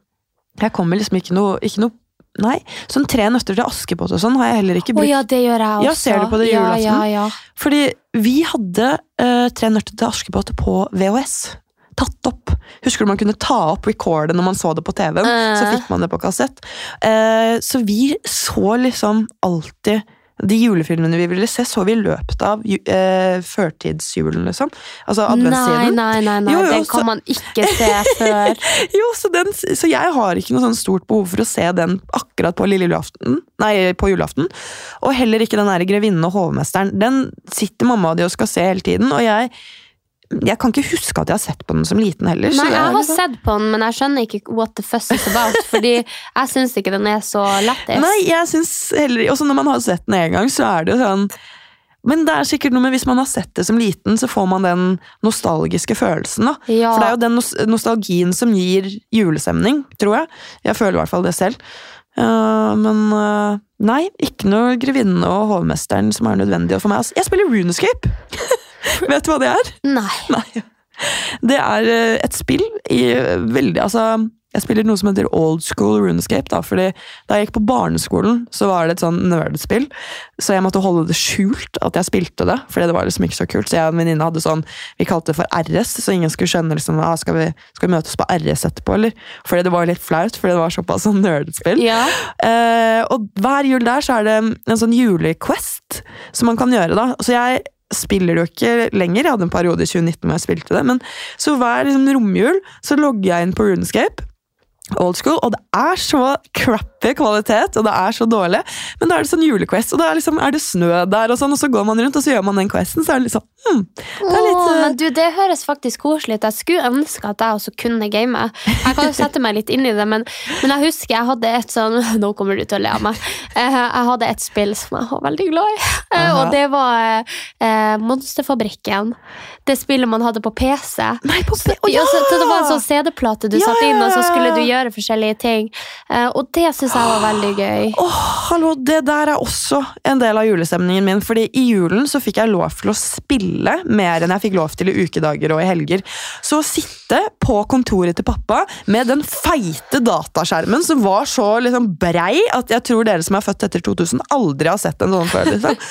jeg kommer liksom ikke noe, ikke noe Nei, sånn Tre nøtter til Askepott og sånn har jeg heller ikke brukt. ja, det gjør jeg også. Ja, ser du på det ja, julaften? Ja. Fordi vi hadde uh, Tre nøtter til Askepott på VHS. Tatt opp. Husker du man kunne ta opp recordet når man så det på TV-en? Så Eh. fikk man det på kassett. Uh, så vi så liksom alltid de julefilmene vi ville se, så vi i løpet av eh, førtidsjulen, liksom. Altså adventstiden. nei, nei, nei. Jo, jo, den så- kan man ikke se før. Jo, så, den, så jeg har ikke noe sånn stort behov for å se den akkurat på lille julaften. Nei, på julaften. Og heller ikke den der Grevinnen og hovmesteren. Den sitter mamma og de og skal se hele tiden, og jeg jeg kan ikke huske at jeg har sett på den som liten heller. Nei, jeg har liksom- sett på den, men jeg skjønner ikke what the fuss is about. Fordi jeg syns ikke den er så lættis. Nei, jeg synes heller Også når man har sett den en gang, så er det jo sånn Men det er sikkert noe med hvis man har sett det som liten, så får man den nostalgiske følelsen. da. Ja. For det er jo den nostalgien som gir julestemning, tror jeg. Jeg føler i hvert fall det selv. Uh, men uh, nei, ikke noe Grevinnen og hovmesteren som er nødvendig for meg. Jeg spiller Runescape! Vet du hva det er? Nei. Nei. Det er eh, et spill i eh, veldig Altså, jeg spiller noe som heter old school runescape, da, fordi da jeg gikk på barneskolen, så var det et sånn nerdspill, så jeg måtte holde det skjult at jeg spilte det, fordi det var liksom ikke så kult, så jeg og en venninne hadde sånn, vi kalte det for RS, så ingen skulle skjønne liksom, ah, skal, vi, skal vi møtes på RS etterpå, eller? Fordi det var litt flaut, fordi det var såpass sånn nerdspill. Ja. Eh, og hver jul der så er det en sånn julequest som man kan gjøre, da. Så jeg spiller du ikke lenger, jeg hadde en periode i 2019 hvor jeg spilte det, men så hver liksom, romjul så logger jeg inn på Runescape. Old school, og det er så crappy kvalitet, og det er så dårlig. Men da er det sånn julequest, og da er, liksom, er det snø der, og sånn, og så går man rundt og så gjør man den questen. Så er det liksom hmm, Det er litt Åh, eh, men du, Det høres faktisk koselig ut. Jeg skulle ønske at jeg også kunne game. Jeg kan jo sette meg litt inn i det, men, men jeg husker jeg hadde et sånn Nå kommer du til å le av meg. Eh, Jeg hadde et spill som jeg var veldig glad i, Eh, Aha. og det var eh, Monsterfabrikken. Det spillet man hadde på PC. Nei, på P- Å, Ja, så, så det var en sånn CD-plate du Ja, satte inn, og så skulle du gjøre forskjellige ting. Og det syns jeg var veldig gøy. Åh, hallo, det der er også en del av julestemningen min, fordi i julen så fikk jeg lov til å spille mer enn jeg fikk lov til i ukedager og i helger. Så å sitte på kontoret til pappa med den feite dataskjermen som var så liksom brei at jeg tror dere som er født etter 2000 aldri har sett en sånn før, liksom.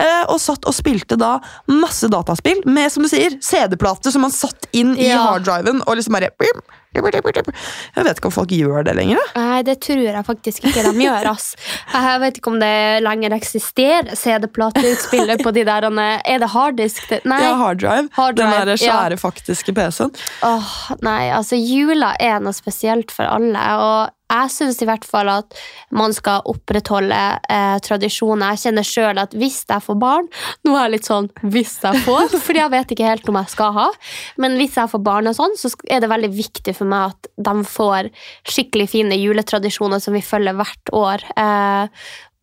Eh, og satt og spilte da masse dataspill med, som du sier, CD-plate som man satt inn i Ja. harddriven og liksom bare Jeg vet ikke om folk gjør det lenger. Nei, det tror jeg faktisk ikke de gjør. ass. Jeg vet ikke om det lenger eksisterer CD-plateutspiller på de der Er det harddisk? Nei. Ja, harddrive. Hard Den der ja. svære, faktiske PC-en. Åh, nei, altså jula er noe spesielt for alle, og jeg syns i hvert fall at man skal opprettholde eh, tradisjoner. Jeg kjenner sjøl at hvis jeg får barn Nå er jeg litt sånn 'hvis jeg får', fordi jeg vet ikke helt om jeg skal ha. Men hvis jeg får barn, og sånn, så er det veldig viktig for meg at de får skikkelig fine juletradisjoner som vi følger hvert år. Eh,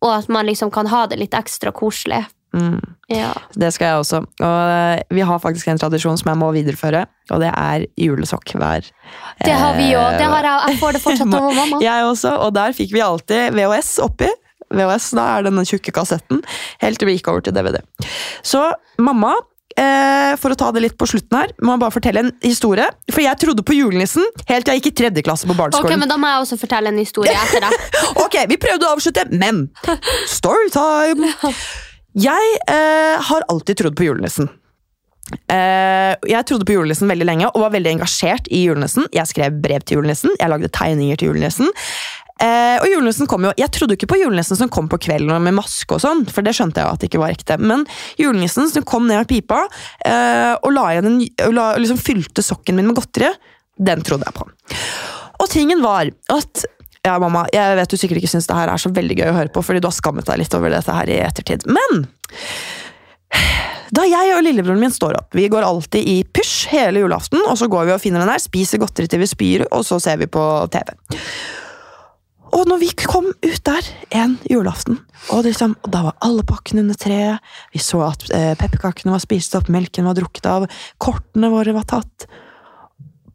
og at man liksom kan ha det litt ekstra koselig. Mm. Ja. Det skal jeg også. Og eh, vi har faktisk en tradisjon som jeg må videreføre, og det er julesokk hver Det har vi òg. Det har jeg. Jeg får det fortsatt av mamma. Jeg også, og der fikk vi alltid VHS oppi. VHS, da er den tjukke kassetten, helt til vi gikk over til DVD. Så mamma, eh, for å ta det litt på slutten her, må jeg bare fortelle en historie. For jeg trodde på julenissen helt til jeg gikk i tredje klasse på Ok, men Da må jeg også fortelle en historie etter deg. Ok, vi prøvde å avslutte, men storytime! Jeg eh, har alltid trodd på julenissen. Eh, jeg trodde på julenissen veldig lenge og var veldig engasjert i julenissen. Jeg skrev brev til julenissen, jeg lagde tegninger til julenissen. Eh, og julenissen kom jo, Jeg trodde ikke på julenissen som kom på kvelden med maske, og sånn, for det skjønte jeg at det ikke var ekte. Men julenissen som kom ned av pipa eh, og, la igjen en, la, liksom fylte sokken min med godteri, den trodde jeg på. Og tingen var at ja, mamma, jeg vet du sikkert ikke syns det her er så veldig gøy å høre på, fordi du har skammet deg litt over dette her i ettertid. Men Da jeg og lillebroren min står opp, vi går alltid i pysj hele julaften, og så går vi og finner den der, spiser godteri til vi spyr, og så ser vi på TV. Og når vi kom ut der en julaften, og, liksom, og da var alle pakkene under treet, vi så at eh, pepperkakene var spist opp, melken var drukket av, kortene våre var tatt,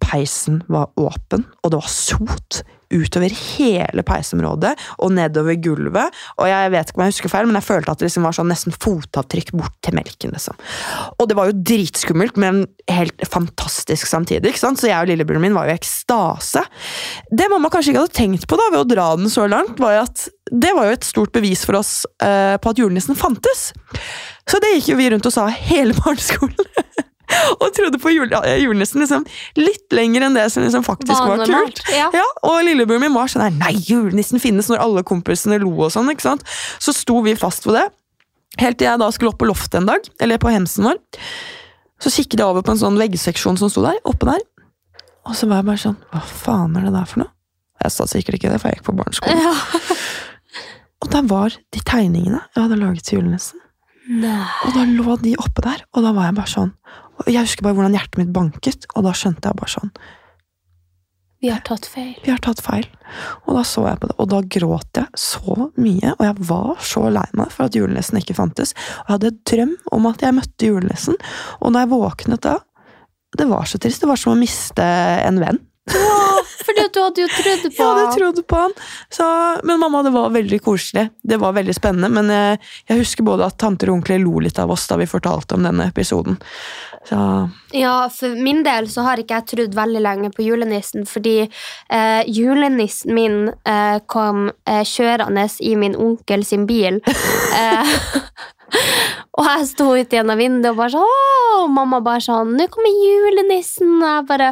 peisen var åpen, og det var sot utover hele peisområdet og nedover gulvet. Og jeg vet ikke om jeg husker feil, men jeg følte at det liksom var sånn nesten fotavtrykk bort til melken. liksom. Og det var jo dritskummelt, men helt fantastisk samtidig. ikke sant? Så jeg og lillebroren min var jo i ekstase. Det mamma kanskje ikke hadde tenkt på da, ved å dra den så langt, var jo at det var jo et stort bevis for oss uh, på at julenissen fantes. Så det gikk jo vi rundt og sa hele barneskolen. og trodde på jul, julenissen liksom, litt lenger enn det som liksom faktisk var, Var kult. Ja. ja. og lillebroren min var sånn her, nei, julenissen finnes når alle kompisene lo og sånn. ikke sant? Så sto vi fast på det. Helt til jeg da skulle opp på loftet en dag, eller på hemsen vår. Så kikket jeg over på en sånn veggseksjon som sto der, oppe der. Og så var jeg bare sånn, hva faen er det der for noe? Jeg sa sikkert ikke det, for jeg gikk på barneskolen. Ja. Og der var de tegningene jeg hadde laget til julenissen. Nei. Og da lå de oppe der, og da var jeg bare sånn og Jeg husker bare hvordan hjertet mitt banket, og da skjønte jeg bare sånn Vi har tatt feil. Vi har tatt feil. Og da så jeg på det, og da gråt jeg så mye, og jeg var så lei meg for at julenissen ikke fantes. Og jeg hadde et drøm om at jeg møtte julenissen, og da jeg våknet da Det var så trist. Det var som å miste en venn. Fordi at du hadde jo trodd på Jeg hadde trodd på han. Så, men mamma, det var veldig koselig. Det var veldig spennende. Men jeg, jeg husker både at tanter og onkler lo litt av oss da vi fortalte om denne episoden. Så Ja, for min del så har ikke jeg trodd veldig lenge på julenissen, fordi eh, julenissen min eh, kom eh, kjørende i min onkel sin bil. Eh, og jeg sto ute gjennom vinduet og bare sånn Og mamma bare sånn 'Nå kommer julenissen!' Og jeg bare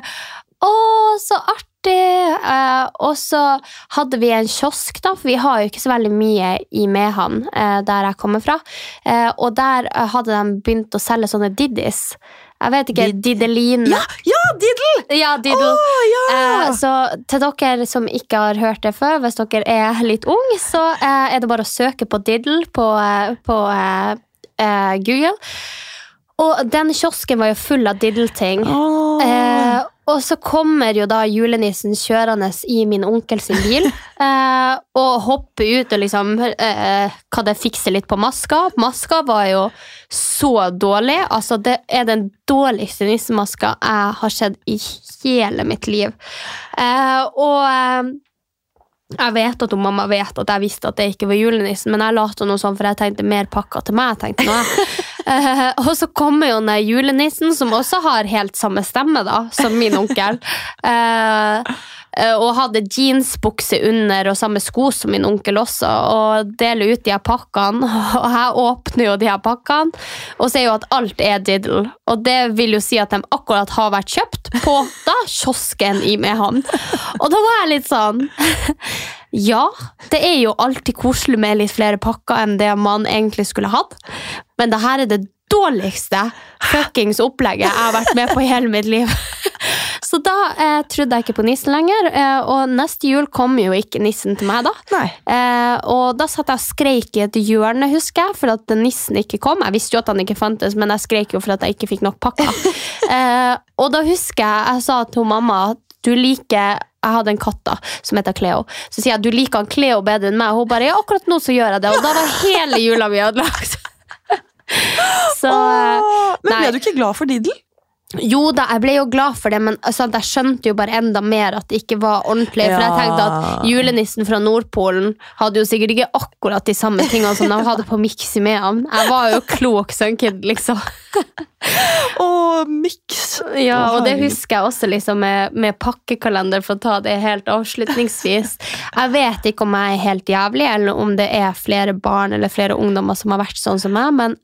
Å, så artig! Eh, og så hadde vi en kiosk, da, for vi har jo ikke så veldig mye i Mehamn, eh, der jeg kommer fra. Eh, og der hadde de begynt å selge sånne Diddis. Jeg vet ikke, Diddeline. Ja, ja Diddle! Ja, Diddle. Oh, ja! Eh, så til dere som ikke har hørt det før, hvis dere er litt unge, så eh, er det bare å søke på Diddle på, eh, på eh, eh, Google. Og den kiosken var jo full av Diddle-ting. Åh. Og så kommer jo da julenissen kjørende i min onkels bil eh, og hopper ut og liksom eh, Kan det fikse litt på maska? Maska var jo så dårlig. Altså, det er den dårligste nissemaska jeg har sett i hele mitt liv. Eh, og eh, jeg vet at hun mamma vet at jeg visste at det ikke var julenissen, men jeg lot noe sånn, for jeg tenkte mer pakker til meg. tenkte jeg. Eh, og så kommer jo der julenissen, som også har helt samme stemme da, som min onkel. Eh, og hadde jeansbukse under og samme sko som min onkel også, og deler ut de her pakkene. Og jeg åpner jo de her pakkene og ser jo at alt er diddle. Og det vil jo si at de akkurat har vært kjøpt på da kiosken i Mehamn. Og da var jeg litt sånn Ja, det er jo alltid koselig med litt flere pakker enn det man egentlig skulle hatt, men det her er det dårligste fuckings opplegget jeg har vært med på i hele mitt liv. Så da eh, trodde jeg ikke på nissen lenger, eh, og neste jul kom jo ikke nissen til meg da. Eh, og da satt jeg og skreik i et hjørne, husker jeg, for at nissen ikke kom. Jeg visste jo at han ikke fantes, men jeg skreik jo for at jeg ikke fikk nok pakker. eh, og da husker jeg jeg sa til mamma at du liker jeg hadde en katt da, som heter Cleo. Så sier jeg du liker han Cleo bedre enn meg. Og hun bare ja, akkurat nå så gjør jeg det. Og da var hele jula mi ødelagt. Så Åh, men nei. ble du ikke glad for Diddle? Jo da, jeg ble jo glad for det, men altså, jeg skjønte jo bare enda mer at det ikke var ordentlig. For jeg tenkte at julenissen fra Nordpolen hadde jo sikkert ikke akkurat de samme tingene som de hadde på Mix med ham. Jeg var jo klok sunkid, liksom. Å, miks. Ja, og det husker jeg også liksom med, med pakkekalender, for å ta det helt avslutningsvis. Jeg vet ikke om jeg er helt jævlig, eller om det er flere barn eller flere ungdommer som har vært sånn som meg, men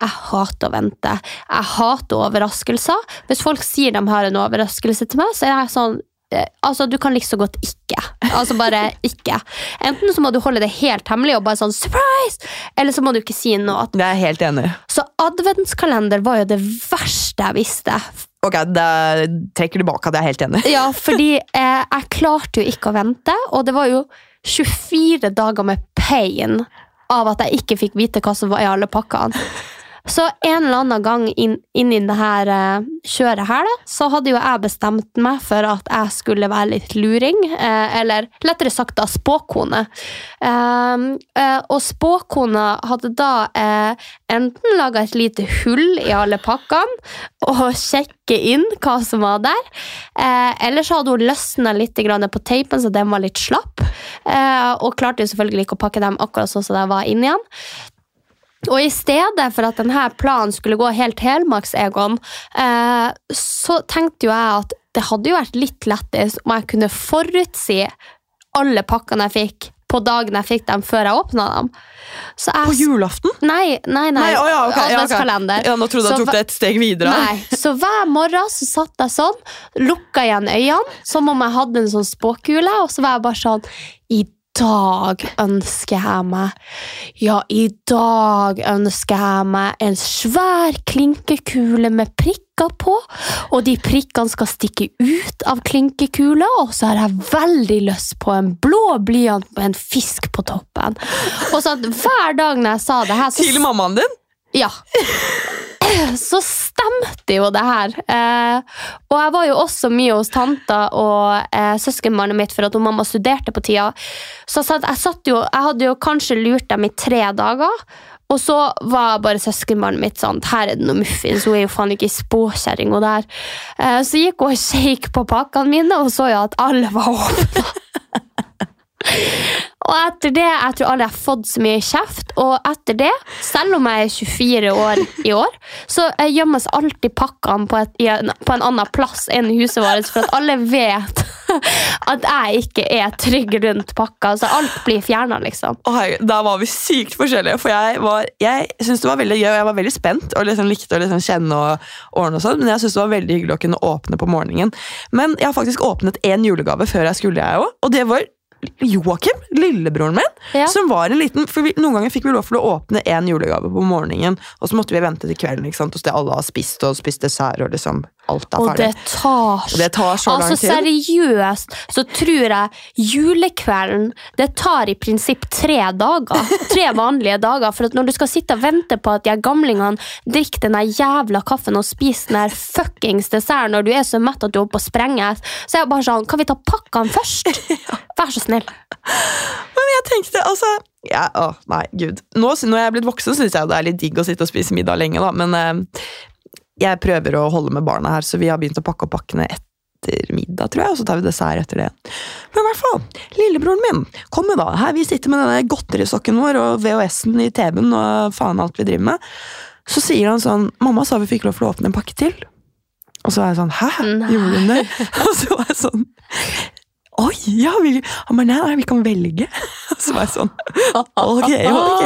jeg hater å vente. Jeg hater overraskelser. Hvis folk sier de har en overraskelse til meg, så er jeg sånn eh, Altså, Du kan like så godt ikke. Altså bare ikke. Enten så må du holde det helt hemmelig og bare sånn surprise! Eller så må du ikke si noe. Det er helt enig. Så adventskalender var jo det verste jeg visste. Ok, da trekker tilbake at jeg er helt enig. Ja, fordi eh, jeg klarte jo ikke å vente, og det var jo 24 dager med pain av at jeg ikke fikk vite hva som var i alle pakkene. Så en eller annen gang inn, inn i det her eh, kjøret her, da, så hadde jo jeg bestemt meg for at jeg skulle være litt luring. eh, eller lettere sagt da spåkone. Um, eh, og spåkona hadde da enten laga et lite hull i alle pakkene og sjekke inn hva som var der. Eller så hadde hun løsna litt på teipen, så den var litt slapp. Og klarte jo selvfølgelig ikke å pakke dem akkurat sånn som de var inni igjen. Og i stedet for at denne planen skulle gå helt helmaks, Egon, eh, så tenkte jo jeg at det hadde jo vært litt lættis om jeg kunne forutsi alle pakkene jeg fikk på dagen jeg fikk dem, før jeg åpna dem. Så jeg, På julaften? Nei, nei, nei. Nei, ja, ok, ja, okay. Ja, nå trodde jeg Så tok det et steg videre. Nei, så hver morgen så satt jeg sånn, lukka igjen øynene, som om jeg hadde en sånn spåkule, og så var jeg bare sånn I dag ønsker jeg meg Ja, i dag ønsker jeg meg en svær klinkekule med prikker på, og de prikkene skal stikke ut av klinkekula, og så har jeg veldig lyst på en blå blyant med en fisk på toppen. Og så hver dag når jeg sa det her, Til mammaen din? ja. Så stemte jo det her. Eh, og jeg var jo også mye hos tanta og eh, søskenbarnet mitt for at hun mamma studerte på tida. Så jeg, satt, jeg, satt jo, jeg hadde jo kanskje lurt dem i tre dager. Og så var bare søskenbarnet mitt sånn Her er det noe muffins, hun er jo faen ikke spåkjerring. Eh, så gikk hun og shake på pakkene mine og så jo at alle var åpna. Og etter det, jeg tror aldri jeg har fått så mye kjeft. Og etter det, selv om jeg er 24 år i år, så gjemmes alltid pakkene på, et, på en annen plass enn huset vårt, for at alle vet at jeg ikke er trygg rundt pakka. Så alt blir fjerna, liksom. Oh, da var vi sykt forskjellige. For jeg, var, jeg syntes det var veldig gøy, og jeg var veldig spent og liksom likte å liksom kjenne og ordne og sånn, men jeg syntes det var veldig hyggelig å kunne åpne på morgenen. Men jeg har faktisk åpnet én julegave før jeg skulle, jeg òg, og det var Joakim, lillebroren min, Ja. som var en liten For vi, Noen ganger fikk vi lov til å åpne én julegave på morgenen, og så måtte vi vente til kvelden ikke sant? hos det alle har spist, og spist dessert, og liksom alt er Og det tar, Og det tar så altså, lang tid. Seriøst så tror jeg julekvelden Det tar i prinsipp tre dager. Tre vanlige dager. For når du skal sitte og vente på at de gamlingene drikker den jævla kaffen og spiser den fuckings desserten når du er så mett at du holder på å sprenges, så er jeg bare sånn Kan vi ta pakkene først? Vær så snill. Men jeg tenkte, altså ja, å, Nei, gud. Nå, når jeg er blitt voksen, syns jeg det er litt digg å sitte og spise middag lenge, da. Men eh, jeg prøver å holde med barna her, så vi har begynt å pakke opp pakkene etter middag, tror jeg, og så tar vi dessert etter det. Men i hvert fall, lillebroren min, kom jo da. Her vi sitter med denne godterisokken vår og VHS-en i TV-en og faen alt vi driver med. Så sier han sånn Mamma sa vi fikk lov til å åpne en pakke til. Og så er jeg sånn Hæ? Gjorde hun det? Og så var jeg sånn Oi, ja, vi, han bare, nei, nei, vi kan velge. Så var jeg sånn, ok, ok.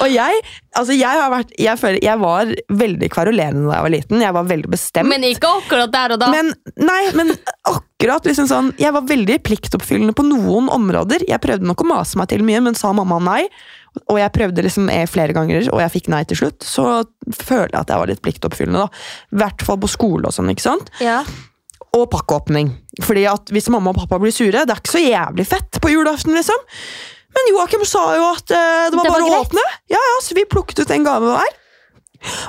Og jeg, altså jeg har vært, jeg føler, jeg var veldig kverulerende da jeg var liten. Jeg var veldig bestemt. Men ikke akkurat der og da. Men, nei, men akkurat liksom sånn, jeg var veldig pliktoppfyllende på noen områder. Jeg prøvde nok å mase meg til mye, men sa mamma nei. Og jeg prøvde liksom eh, flere ganger, og jeg fikk nei til slutt. Så føler jeg at jeg var litt pliktoppfyllende. da. I hvert fall på skole og sånn, ikke sant? ja. Og pakkeåpning. Fordi at Hvis mamma og pappa blir sure, det er ikke så jævlig fett på julaften. liksom. Men Joakim sa jo at uh, det var Det var bare å åpne. Ja, ja, Så vi plukket ut en gave hver.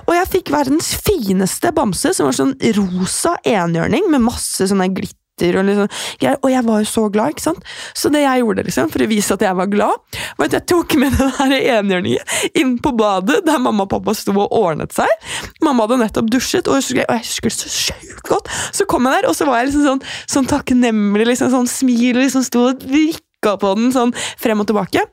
Og jeg fikk verdens fineste bamse, som var sånn rosa enhjørning med masse sånne glitter. Og, liksom, greier. og jeg var jo så glad, ikke sant? Så det jeg gjorde liksom, for å vise at jeg var glad, var at jeg tok med den her enhjørningen inn på badet, der mamma og pappa sto og ordnet seg. Mamma hadde nettopp dusjet, og jeg og jeg husker det så sjukt godt. Så kom jeg der, og så var jeg liksom sånn, sånn takknemlig, liksom, sånn smil, liksom sto og vrikka på den sånn frem og tilbake.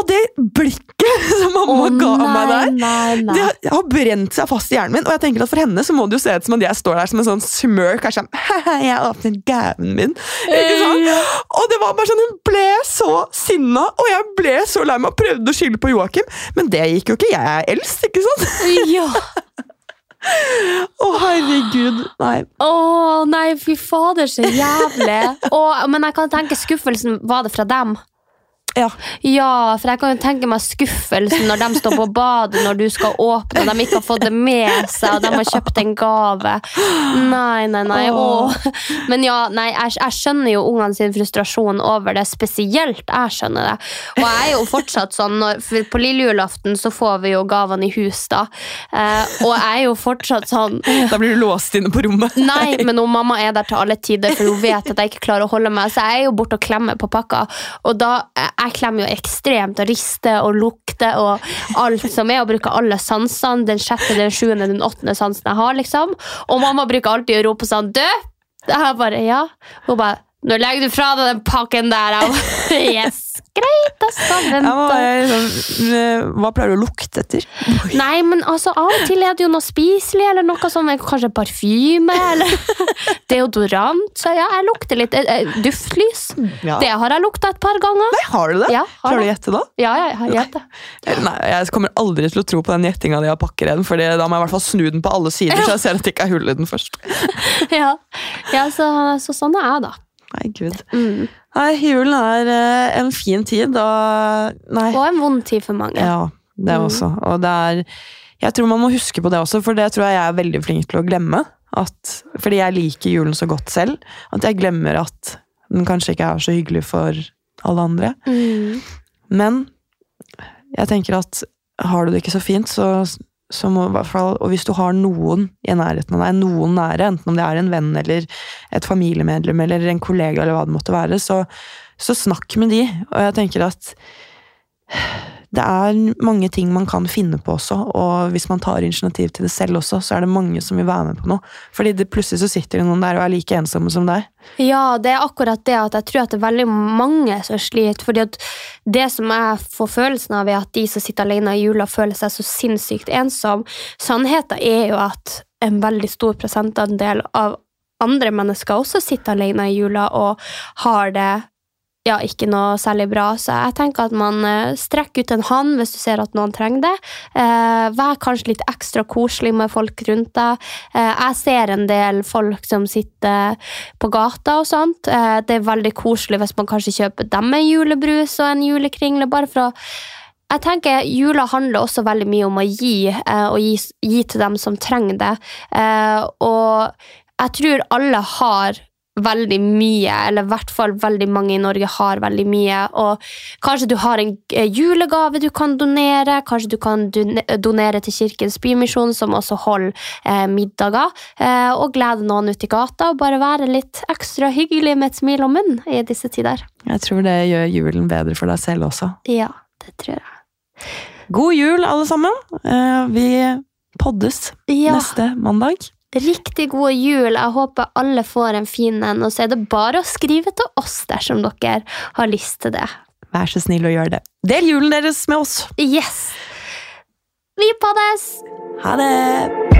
Og det blikket som mamma oh, ga meg der, nei, nei. det har brent seg fast i hjernen min. Og jeg tenker at for henne så må det jo se ut som at jeg står der som en sånn smirk. Er sånn, jeg åpner gaven min. Ikke sant? Og det var bare sånn, Hun ble så sinna, og jeg ble så lei meg og prøvde å skylde på Joakim. Men det gikk jo ikke. Jeg er eldst, ikke sant? ja. Å, herregud. Nei. Å nei, fy fader, så jævlig. oh, men jeg kan tenke skuffelsen var det fra dem. Ja. Ja, for jeg kan jo tenke meg skuffelsen når de står på badet når du skal åpne, og de ikke har fått det med seg, og de har kjøpt en gave. Nei, nei, nei. Åh. Men ja, nei, jeg, jeg skjønner jo ungene sin frustrasjon over det. Spesielt jeg skjønner det. Og jeg er jo fortsatt sånn når, for På lille julaften så får vi jo gavene i hus, da. Eh, og jeg er jo fortsatt sånn Da blir du låst inne på rommet. Nei, men hun mamma er der til alle tider, for hun vet at jeg ikke klarer å holde meg. Så jeg er jo borte og klemmer på pakka. Og da, jeg klemmer jo ekstremt og rister og lukter og alt som er, og bruker alle sansene. Den sjette, den sjuende, den åttende sansen jeg har, liksom. Og mamma bruker alltid å rope sånn Du! Jeg bare, ja. Hun bare Nå legger du fra deg den pakken der. Yes, greit, altså. Vent, hva, sånn, eh, hva pleier du å lukte etter? Nei, men altså, av og til er det jo noe spiselig, eller noe som er kanskje parfyme, eller deodorant. Så ja, jeg lukter litt. Eh, eh, Duftlys. Ja. Det har jeg lukta et par ganger. Nei, har du det? Ja, har Klarer du å gjette da? Ja, ja, jeg har gjett. Eh, Nei, Jeg kommer aldri til å tro på den gjettinga di av pakkereden, for da må jeg i hvert fall snu den på alle sider, så jeg ser at det ikke er hull i den først. Ja, ja så, så sånn er jeg, da. Nei, gud. Mm. Nei, julen er eh, en fin tid, og Nei. Og en vond tid for mange. Ja, det Mm. også. Og det er Jeg tror man må huske på det også, for det tror jeg jeg er veldig flink til å glemme. At, fordi jeg liker julen så godt selv, at jeg glemmer at den kanskje ikke er så hyggelig for alle andre. Mm. Men jeg tenker at har du det ikke så fint, så, så må Og hvis du har noen i nærheten av deg, noen nære, enten om det er en venn eller et familiemedlem eller en kollega eller hva det måtte være, så, så snakk med de. Og jeg tenker at det er mange ting man kan finne på også, og hvis man tar initiativ til det selv også, så er det mange som vil være med på noe. Fordi det, plutselig så sitter det noen der og er like ensomme som deg. Ja, det er akkurat det at jeg tror at det er veldig mange som sliter. fordi at det som jeg får følelsen av, er at de som sitter alene i jula, føler seg så sinnssykt ensom. Sannheten er jo at en veldig stor prosentandel av andre mennesker også sitter alene i jula og har det ja, ikke noe særlig bra. Så jeg tenker at man eh, strekker ut en hånd hvis du ser at noen trenger det. Eh, vær kanskje litt ekstra koselig med folk rundt deg. Eh, jeg ser en del folk som sitter på gata og sånt. Det er veldig koselig hvis man kanskje kjøper dem en julebrus og en julekringle, bare for å jeg tenker Jula handler også veldig mye om å gi, og gi, gi til dem som trenger det. Og jeg tror alle har veldig mye, eller i hvert fall veldig mange i Norge har veldig mye. Og kanskje du har en eh, julegave du kan donere, kanskje du kan donere til Kirkens Bymisjon, som også holder eh, middager, eh, og glede noen ut i gata, og bare være litt ekstra hyggelig med et smil om munnen i disse tider. Jeg tror det gjør julen bedre for deg selv også. Ja, det tror jeg. God jul, alle sammen! Eh, Vi poddes Ja. neste mandag. Riktig god jul. Jeg håper alle får en fin en. Og så er det bare å skrive til oss dersom dere har lyst til det. Vær så snill og gjør det. Del julen deres med oss! Yes! Vi poddes! Ha det!